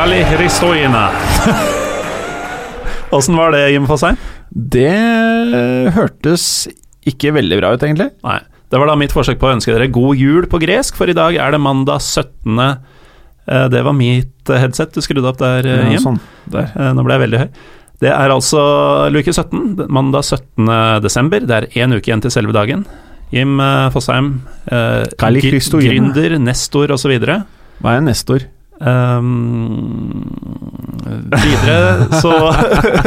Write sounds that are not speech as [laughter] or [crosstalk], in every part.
Gali Hristojina. Åssen [laughs] var det, Jim Fosheim? Det eh, hørtes ikke veldig bra ut, egentlig. Nei. Det var da mitt forsøk på å ønske dere god jul på gresk, for i dag er det mandag 17. Eh, Det var mitt eh, headset du skrudde opp der, Jim. Ja, sånn. Der. Nå ble jeg veldig høy. Det er altså luke 17, mandag 17. desember. Det er én uke igjen til selve dagen. Jim eh, Fosheim, eh, gründer, nestor osv. Hva er nestor? Um, videre så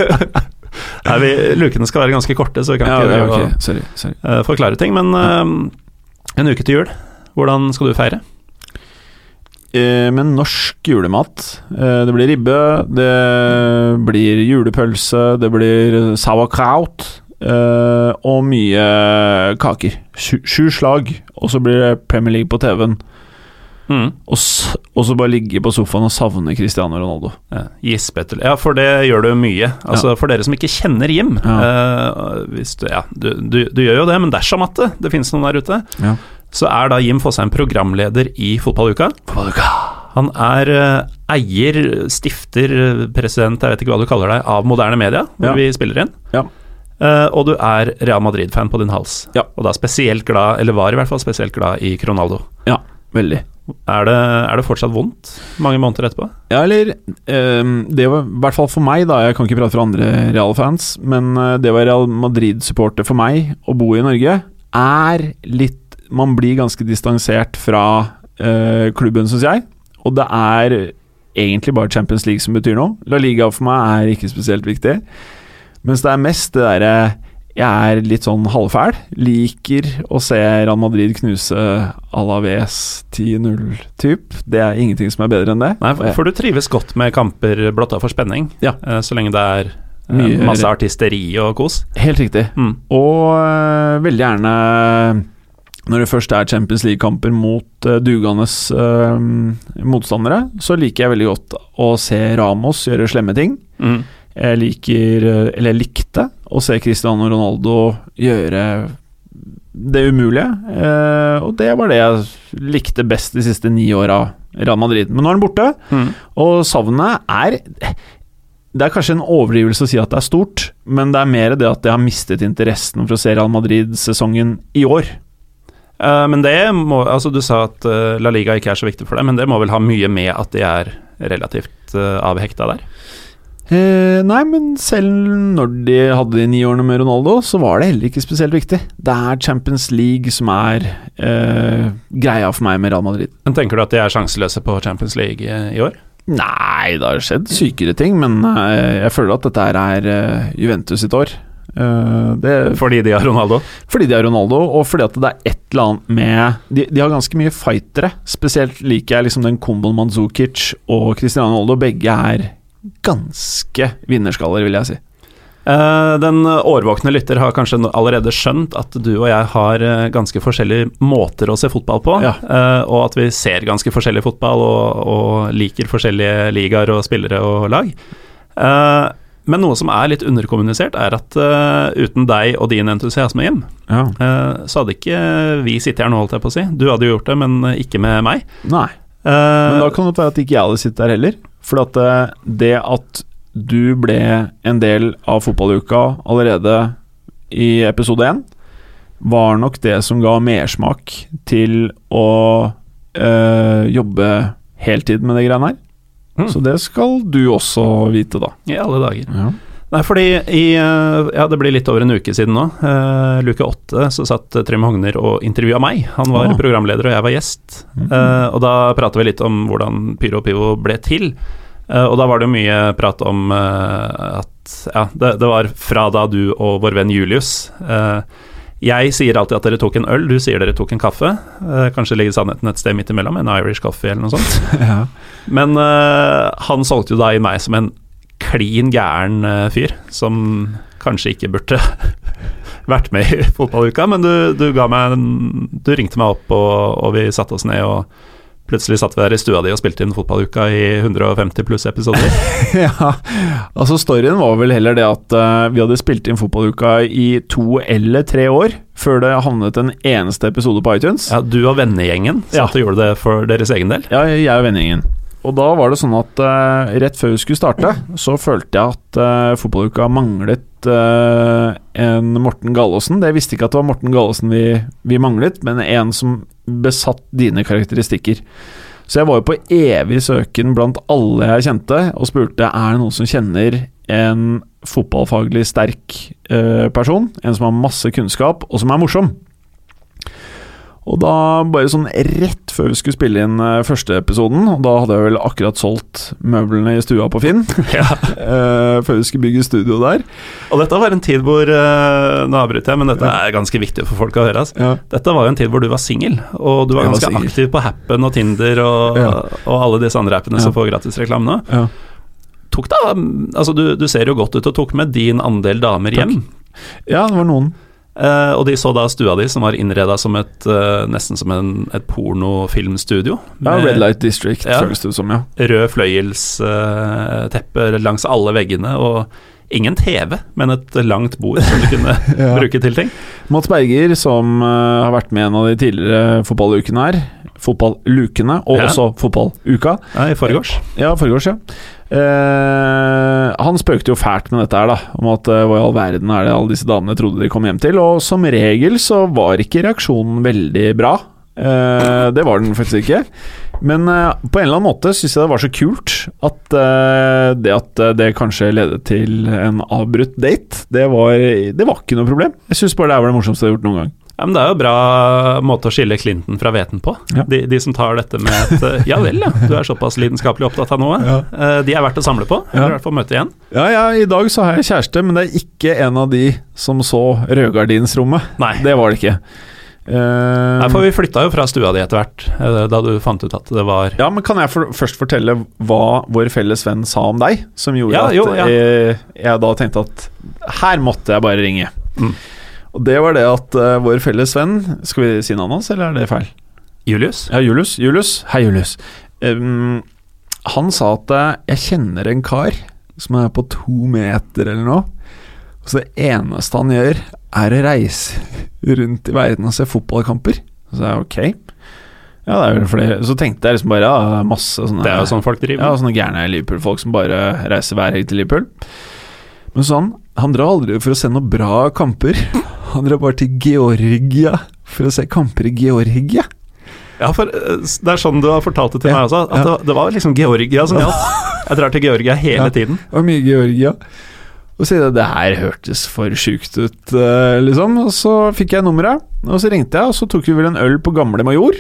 [laughs] Nei, vi, Lukene skal være ganske korte, så vi kan Ja, ikke okay. Sorry. sorry. eh, forklare ting. Men uh, en uke til jul, hvordan skal du feire? Eh, med norsk julemat. Eh, det blir ribbe, det blir julepølse, det blir sauerkraut eh, og mye kaker. Sju, sju slag, og så blir det Premier League på TV-en. Mm. Og, og så bare ligge på sofaen og savne Cristiano Ronaldo. Ja, Ja, for det gjør du mye. Altså For dere som ikke kjenner Jim eh, hvis du, ja, du, du, du gjør jo det, men dersom at det, det finnes noen der ute, Ja. så er da Jim Fosheim programleder i Fotballuka. Han er uh, eier, stifter, president, jeg vet ikke hva du kaller deg, av moderne media, hvor Ja. vi spiller inn. Ja. Uh, og du er Real Madrid-fan på din hals. Ja. Og da spesielt glad, eller var i hvert fall spesielt glad i Ronaldo. Ja, veldig. Er det, er det fortsatt vondt mange måneder etterpå? Ja, eller um, Det var i hvert fall for meg, da. Jeg kan ikke prate for andre Real-fans, men eh, det å være Real Madrid-supporter for meg, å bo i Norge, er litt Man blir ganske distansert fra uh, klubben, syns jeg. Og det er egentlig bare Champions League som betyr noe. La Liga for meg er ikke spesielt viktig. Mens det er mest det derre jeg er litt sånn halvfæl. Liker å se Real Madrid knuse Alaves 10-0-typ. Det er ingenting som er bedre enn det. Nei, for, for du trives godt med kamper blotta for spenning, Ja. eh, så lenge det er eh, Mye- masse artisteri og kos. Helt riktig. Mm. Og øh, veldig gjerne når det først er Champions League-kamper mot uh, dugende uh, motstandere, så liker jeg veldig godt å se Ramos gjøre slemme ting. Mm. Jeg liker, eller jeg likte, å se Cristiano Ronaldo gjøre det umulige. eh, og det var det jeg likte best de siste ni åra Real Madrid. Men nå er han borte, Mm. og savnet er Det er kanskje en overdrivelse å si at det er stort, men det er mer det at jeg har mistet interessen for å se Real Madrid-sesongen i år. Eh, men det må Altså, du sa at eh, La Liga ikke er så viktig for deg, men det må vel ha mye med at de er relativt uh, avhekta der? Eh, nei, men selv når de hadde de ni årene med Ronaldo, så var det heller ikke spesielt viktig. Det er Champions League som er eh, greia for meg med Real Madrid. Men tenker du at de er sjanseløse på Champions League eh, i år? Nei, det har skjedd sykere ting, men eh, jeg føler at dette er eh, Juventus sitt år. Eh, det, Fordi de har Ronaldo? fordi de har Ronaldo, og fordi at det er et eller annet med De, de har ganske mye fightere. Spesielt liker jeg liksom den komboen Mandzukic og Cristiano Ronaldo. Begge er ganske vinnerskaller, vil jeg si. Eh, den årvåkne lytter har kanskje allerede skjønt at du og jeg har eh, ganske forskjellige måter å se fotball på, Ja. eh, og at vi ser ganske forskjellig fotball og, og liker forskjellige ligaer og spillere og lag. Men noe som er litt underkommunisert, er at uh, uten deg og din entusiasme, Jim, Ja. uh, så hadde ikke vi sittet her nå, holdt jeg på å si. Du hadde jo gjort det, men ikke med meg. Nei. Uh, Men da kan det være at ikke jeg hadde sittet der heller. For at eh, det at du ble en del av fotballuka allerede i episode én, var nok det som ga mersmak til å øh, jobbe heltid med de greiene her. Mm. Så det skal du også vite, da. I alle dager. Ja. Nei, fordi i eh, Ja, det blir litt over en uke siden nå. Uh, luke åtte så satt Trym Hogner og intervjua meg. Han var oh. programleder, og jeg var gjest. Eh, og da prata vi litt om hvordan Pyro og Pivo ble til. Uh, og da var det jo mye prat om at Ja, det, det var fra da du og vår venn Julius Jeg sier alltid at dere tok en øl, du sier dere tok en kaffe. Eh, kanskje ligger sannheten et sted midt imellom, en Irish coffee eller noe sånt. [laughs] ja. Men eh, han solgte jo da i meg som en klin gæren eh, fyr, som kanskje ikke burde [laughs] vært med i fotballuka, men du, du meg en, Du ringte meg opp, og, og vi satte oss ned, og plutselig satt vi der i stua di og spilte inn fotballuka i 150 pluss episoder. [laughs] ja, altså storyen var vel heller det at uh, vi hadde spilt inn fotballuka i to eller tre år før det havnet en eneste episode på iTunes. Ja, du og vennegjengen Ja. satt og gjorde det for deres egen del. Ja, jeg og vennegjengen. Og da var det sånn at uh, rett før vi skulle starte, så følte jeg at uh, fotballuka manglet uh, en Morten Gallaasen. Jeg visste ikke at det var Morten Gallaasen vi, vi manglet, men en som besatt dine karakteristikker. Så jeg var jo på evig søken blant alle jeg kjente, og spurte er det noen som kjenner en fotballfaglig sterk person, en som har masse kunnskap, og som er morsom. Og da, bare sånn rett før vi skulle spille inn eh, første episoden, og da hadde jeg vel akkurat solgt møblene i stua på Finn, [laughs] [laughs] Ja. eh, før vi skulle bygge studio der. Og dette var en tid hvor eh, Nå avbryter jeg, men dette er ganske viktig for folk å høre. Altså. Ja. Dette var jo en tid hvor du var singel, og du var Jeg var ganske singel. aktiv på Happen og Tinder og, Ja. og alle disse andre appene Ja. som får gratis reklame nå. Ja. Tok da, altså du, du ser jo godt ut og tok med din andel damer Takk. hjem. ja, det var noen. Eh, og de så da stua di, som var innreda som et uh, nesten som en, et pornofilmstudio. Ja, Red Light District, Ja. føles det som, ja. Rød fløyelsteppe langs alle veggene, og ingen TV, men et langt bord som du kunne [laughs] [laughs] Ja. bruke til ting. Mats Berger, som eh, har vært med en av de tidligere fotballukene her. Fotballukene, og Ja. også fotballuka. Ja, I forgårs. Ja, forgårs, ja. Eh, han spøkte jo fælt med dette her, da. Om at uh, hva i all verden er det alle disse damene trodde de kom hjem til. Og som regel så var ikke reaksjonen veldig bra. Uh, det var den faktisk ikke. Men på en eller annen måte syns jeg det var så kult at det at det kanskje ledet til en avbrutt date, det var, det var ikke noe problem. Jeg syns bare det er det morsomste jeg har gjort noen gang. Ja, men Det er jo bra måte å skille Clinton fra hveten på. Ja. De, de som tar dette med et eh, Ja vel, ja, du er såpass lidenskapelig opptatt av noe. Ja. Eh, De er verdt å samle på, eller i hvert fall møte igjen. Ja, ja, i dag så har jeg kjæreste, men det er ikke en av de som så rødgardinsrommet. Nei. Det var det ikke. Uh, Nei, for vi flytta jo fra stua di etter hvert, da du fant ut at det var Ja, men Kan jeg for, først fortelle hva vår felles venn sa om deg? Som gjorde Ja, at jo, ja. jeg, jeg da tenkte at her måtte jeg bare ringe. Mm. Og det var det at uh, vår felles venn Skal vi si navnet hans, eller er det feil? Julius. Ja, Julius. Julius. Hei, Julius. Um, han sa at uh, jeg kjenner en kar som er på to meter eller noe. Og så det eneste han gjør, er å reise rundt i verden og se fotballkamper. Så sa jeg ok. Ja, det er vel flere Så tenkte jeg liksom bare ja, masse sånne Det er jo sånn folk driver. ja, sånne gærne Liverpool-folk som bare reiser hver helg til Liverpool. Men sånn, han drar aldri for å se noen bra kamper. Han drar bare til Georgia for å se kamper i Georgia. Ja, for eh, det er sånn du har fortalt det til Ja, meg også, at ja. det, det var liksom Georgia som gjaldt. [laughs] Jeg drar til Georgia hele Ja. tiden. Det var mye Georgia. Og så det her hørtes for sjukt ut, eh, liksom. Og så fikk jeg nummeret, og så ringte jeg, og så tok vi vel en øl på Gamle Major.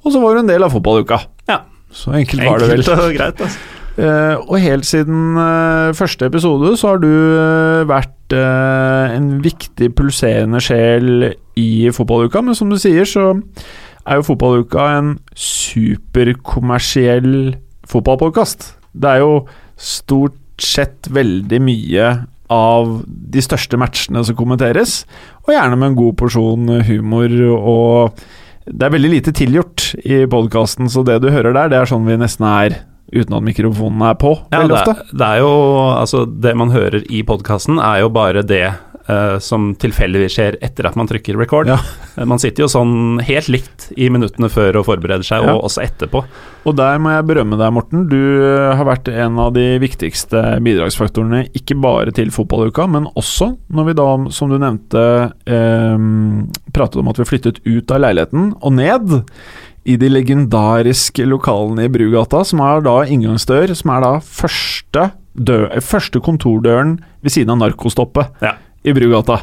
Og så var du en del av fotballuka. Ja. Så enkelt var det vel. Og greit. Altså. Eh, og helt siden eh, første episode så har du eh, vært en viktig pulserende sjel i fotballuka, men som du sier, så er jo fotballuka en superkommersiell fotballpodkast. Det er jo stort sett veldig mye av de største matchene som kommenteres, og gjerne med en god porsjon humor og det er veldig lite tilgjort i podkasten, så det du hører der, det er sånn vi nesten er uten at mikrofonen er på, Ja, det, det er jo Altså, det man hører i podkasten, er jo bare det uh, som tilfeldigvis skjer etter at man trykker record. Ja. Eh, Man sitter jo sånn helt likt i minuttene før og forbereder seg, Ja. og også etterpå. Og der må jeg berømme deg, Morten. Du eh, har vært en av de viktigste bidragsfaktorene, ikke bare til fotballuka, men også når vi da, som du nevnte, eh, pratet om at vi flyttet ut av leiligheten og ned i de legendariske lokalene i Brugata, som er da inngangsdør, som er da første dø, første kontordøren ved siden av narkostoppet Ja. i Brugata.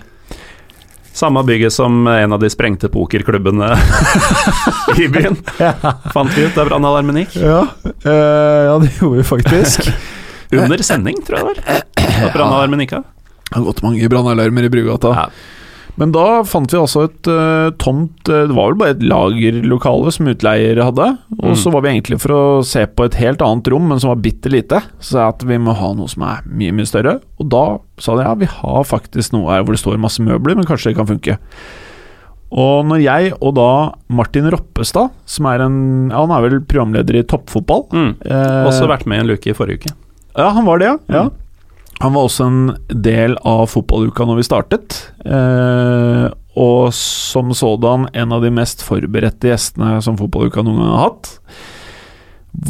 Samme bygget som en av de sprengte pokerklubbene [laughs] i byen. Fant vi ut da brannalarmen gikk. Ja, uh, ja, det gjorde vi faktisk. Under sending, tror jeg det var. [clears throat] At brannalarmen gikk av. Det har gått mange brannalarmer i Brugata. Ja. Men da fant vi altså et uh, tomt eh, Det var vel bare et lagerlokale som utleier hadde. Og Mm. så var vi egentlig for å se på et helt annet rom, men som var bitte lite. Så jeg at vi må ha noe som er mye, mye større. Og da sa de ja, vi har faktisk noe her hvor det står masse møbler, men kanskje det kan funke. Og når jeg og da Martin Roppestad, som er en ja, Han er vel programleder i toppfotball Mm. eh, Også vært med i en luke i forrige uke. ja, han var det, ja. ja. Mm. Han var også en del av fotballuka når vi startet. Eh, og som sådan en av de mest forberedte gjestene som fotballuka noen gang har hatt.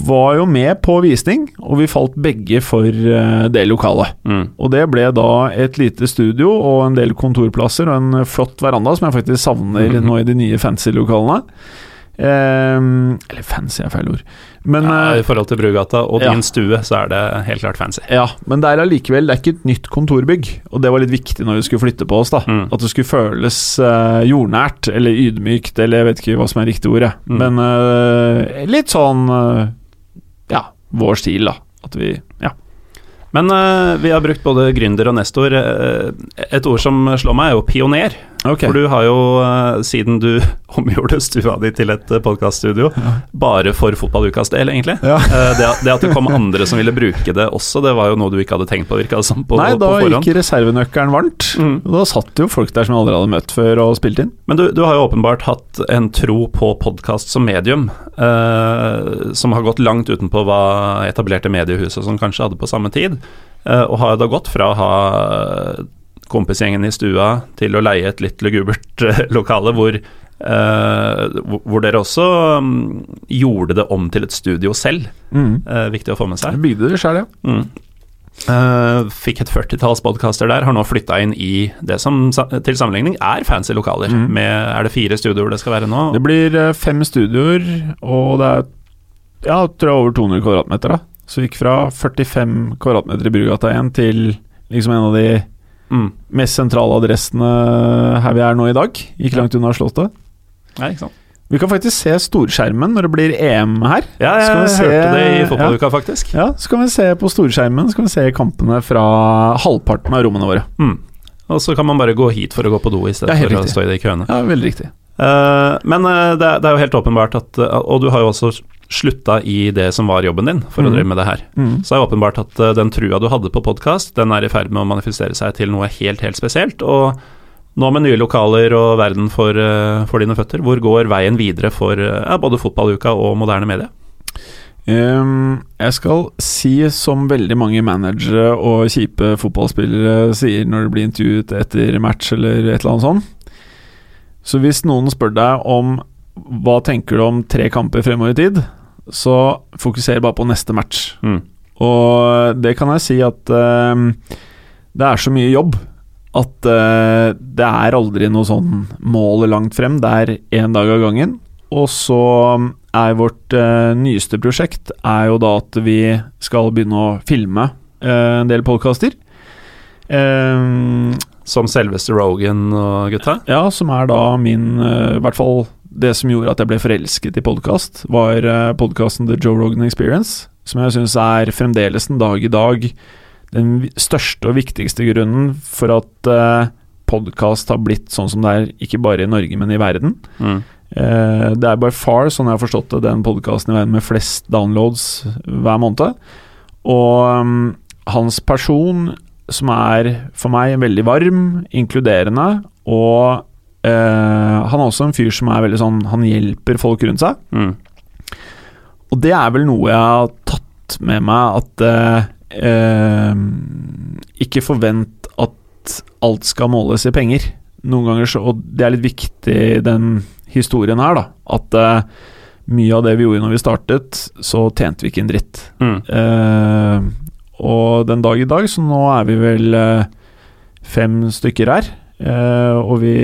Var jo med på visning, og vi falt begge for eh, det lokalet. Mm. Og det ble da et lite studio og en del kontorplasser og en flott veranda, som jeg faktisk savner Mhm. nå i de nye fancy lokalene. Eh, eller fancy er feil ord. Men Ja, eh, I forhold til Brugata og ja. din stue, så er det helt klart fancy. Ja, men det er allikevel Det er ikke et nytt kontorbygg, og det var litt viktig når vi skulle flytte på oss. da Mm. At det skulle føles eh, jordnært, eller ydmykt, eller jeg vet ikke hva som er riktig ordet. Mm. Men eh, litt sånn eh, Ja, vår stil, da. At vi Ja. Men vi har brukt både gründer og nestor. Et ord som slår meg, er jo pioner. Ok. For du har jo, eh, siden du [laughs] omgjorde stua di til et podkaststudio, bare for fotballukas del, egentlig. Ja. Eh, det, det at det kom andre som ville bruke det også, det var jo noe du ikke hadde tenkt på, virka det som, på, Nei, da på gikk reservenøkkelen varmt. Mm. Da satt jo folk der som jeg aldri hadde møtt før og spilt inn. Men du, du har jo åpenbart hatt en tro på podkast som medium, eh, som har gått langt utenpå hva etablerte mediehus og sånn kanskje hadde på samme tid, eh, og har da gått fra å ha kompisgjengen i stua til å leie et litt lugubert eh, lokale hvor eh, hvor- dere også mm, gjorde det om til et studio selv. Mm. Eh, viktig å få med seg. bygde det sjøl, ja. Mm. Uh, fikk et førtitalls podkaster der, har nå flytta inn i det som til sammenligning er fancy lokaler. Mm. Med, er det fire studioer det skal være nå? Det blir eh, fem studioer, og det er ja, tror jeg over 200 kvadratmeter. da Så vi gikk fra 45 kvadratmeter i Brugata 1 til liksom en av de Mm. mest sentrale adressene her vi er nå i dag. Ikke langt unna Slottet. Nei, ikke sant? Vi kan faktisk se storskjermen når det blir EM her. Ja, jeg hørte vi se- det i fotballuka, faktisk. Ja, Så kan vi se på storskjermen Så kan vi se kampene fra halvparten av rommene våre. Mm. Og så kan man bare gå hit for å gå på do i stedet Det helt for å stå i de køene. Ja, veldig riktig. Eh, men eh, det, er- det er jo helt åpenbart at eh, Og du har jo også slutta i det som var jobben din, for å Mhm. drive med det her. Mm. Så er det åpenbart at den trua du hadde på podkast, den er i ferd med å manifestere seg til noe helt, helt spesielt. Og nå med nye lokaler og verden for, for dine føtter, hvor går veien videre for ja, både fotballuka og moderne media? Um, jeg skal si som veldig mange managere og kjipe fotballspillere sier når de blir intervjuet etter match eller et eller annet sånt. Så hvis noen spør deg om hva tenker du om tre kamper fremover i tid, så fokuser bare på neste match. Mm. Og det kan jeg si at uh, det er så mye jobb at uh, det er aldri noe sånn mål langt frem. Det er én dag av gangen. Og så er vårt uh, nyeste prosjekt er jo da at vi skal begynne å filme eh, en del podkaster. Som selveste Rogan og gutta? ja, som er da min eh, I hvert fall det som gjorde at jeg ble forelsket i podkast, var uh, podkasten The Joe Rogan Experience. Som jeg syns er fremdeles den dag i dag den største og viktigste grunnen for at uh, podkast har blitt sånn som det er, ikke bare i Norge, men i verden. Mm. Uh, det er by far, sånn jeg har forstått det, den podkasten i verden med flest downloads hver måned. Og um, hans person, som er for meg veldig varm, inkluderende, og eh, han er også en fyr som er veldig sånn Han hjelper folk rundt seg. Mm. Og det er vel noe jeg har tatt med meg, at eh, Ikke forvent at alt skal måles i penger. Noen ganger så Og det er litt viktig den historien her, da. At eh, mye av det vi gjorde når vi startet, så tjente vi ikke en dritt. Mm. Eh, og den dag i dag, så nå er vi vel eh, fem stykker her. Eh, og vi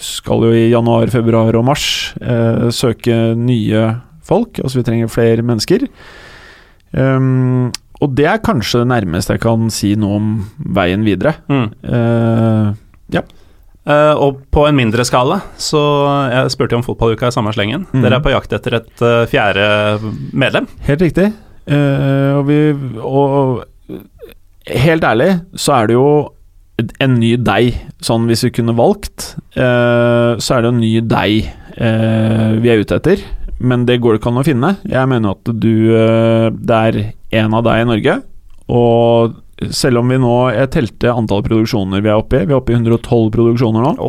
skal jo i januar, februar og mars eh, søke nye folk. Altså vi trenger flere mennesker. Um, og det er kanskje det nærmeste jeg kan si noe om veien videre. Mm. Uh, ja. Uh, og på en mindre skala, så jeg spurte jo om fotballuka i samme slengen. Mm. Dere er på jakt etter et uh, fjerde medlem. Helt riktig. Eh, og vi Og helt ærlig så er det jo en ny deg, sånn hvis vi kunne valgt, eh, så er det en ny deg eh, vi er ute etter. Men det går det ikke an å finne. Jeg mener at du Det er en av deg i Norge. Og selv om vi nå Jeg telte antall produksjoner vi er oppe i. Vi er oppe i 112 produksjoner nå.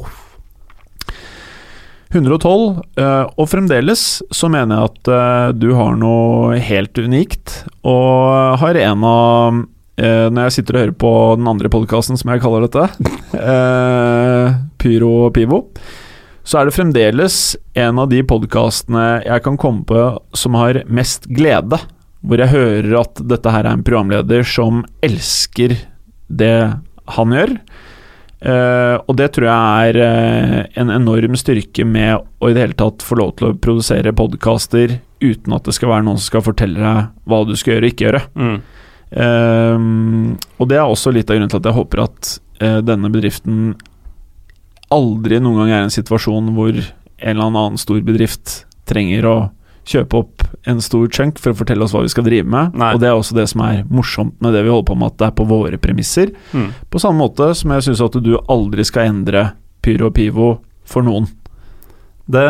112, eh, og fremdeles så mener jeg at eh, du har noe helt unikt, og har en av eh, Når jeg sitter og hører på den andre podkasten, som jeg kaller dette, [laughs] Pyro og Pivo, så er det fremdeles en av de podkastene jeg kan komme på som har mest glede. Hvor jeg hører at dette her er en programleder som elsker det han gjør. Eh, og det tror jeg er uh, en enorm styrke med å i det hele tatt få lov til å produsere podkaster uten at det skal være noen som skal fortelle deg hva du skal gjøre og ikke gjøre. Mm. Uh, og det er også litt av grunnen til at jeg håper at eh, denne bedriften aldri noen gang er i en situasjon hvor en eller annen stor bedrift trenger å kjøpe opp en stor chunk for å fortelle oss hva vi skal drive med. Nei. Og det er også det som er morsomt med det vi holder på med, at det er på våre premisser. Mm. På samme måte som jeg syns at du aldri skal endre Pyro og Pivo for noen. Det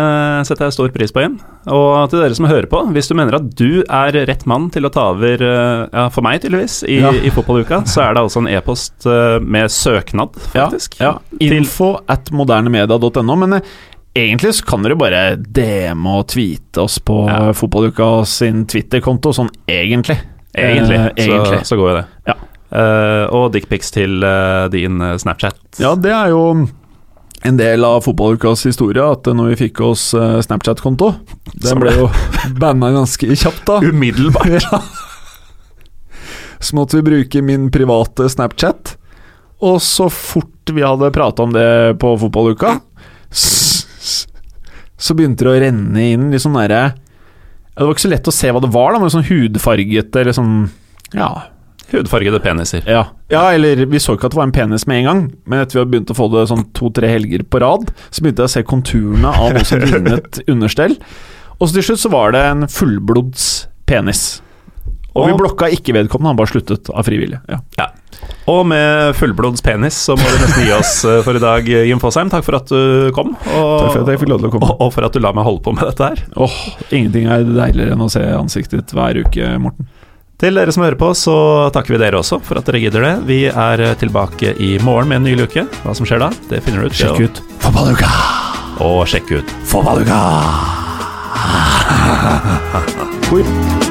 setter jeg stor pris på, Jim. Og til dere som hører på, hvis du mener at du er rett mann til å ta over, eh, ja, for meg tydeligvis, i, Ja. i fotballuka, så er det altså en e-post eh, med søknad, faktisk. Ja, Info at modernemedia.no. Men eh, egentlig så kan dere bare DM og tweete oss på Ja. Fotballuka sin Twitter-konto, sånn egentlig. Egentlig, Eh, egentlig. Så, så går jo det. Ja. Uh, og dickpics til uh, din eh, Snapchat. Ja, det er jo en del av fotballukas historie at når vi fikk oss Snapchat-konto Den ble jo [laughs] banna ganske kjapt, da. Umiddelbart. [laughs] Ja. Så måtte vi bruke min private Snapchat. Og så fort vi hadde prata om det på fotballuka, s- s- så begynte det å renne inn litt sånn derre Det var ikke så lett å se hva det var, da, men sånn hudfargete eller sånn Ja. Hudfargede peniser. Ja. ja, eller vi så ikke at det var en penis med en gang, men etter vi hadde begynt å få det sånn to-tre helger på rad, så begynte jeg å se konturene av noe som lignet [laughs] understell. Og så til slutt så var det en fullblods penis. Og vi Og- blokka ikke vedkommende, han bare sluttet av frivillig. Ja. Ja. Og med fullblods penis så må du nesten gi oss eh, for i dag, Jim Fosheim. Takk for at du kom. Og, Takk for at jeg fikk lov til å komme. Og, og for at du la meg holde på med dette her. Åh, ingenting er deiligere enn å se ansiktet ditt hver uke, Morten. Til dere som hører på, så takker vi dere også for at dere gidder det. Vi er eh, tilbake i morgen med en ny luke. Hva som skjer da, det finner du ut. Sjekk ut Fotballuka! Og sjekk ut. Fotballuka! Oi. [laughs]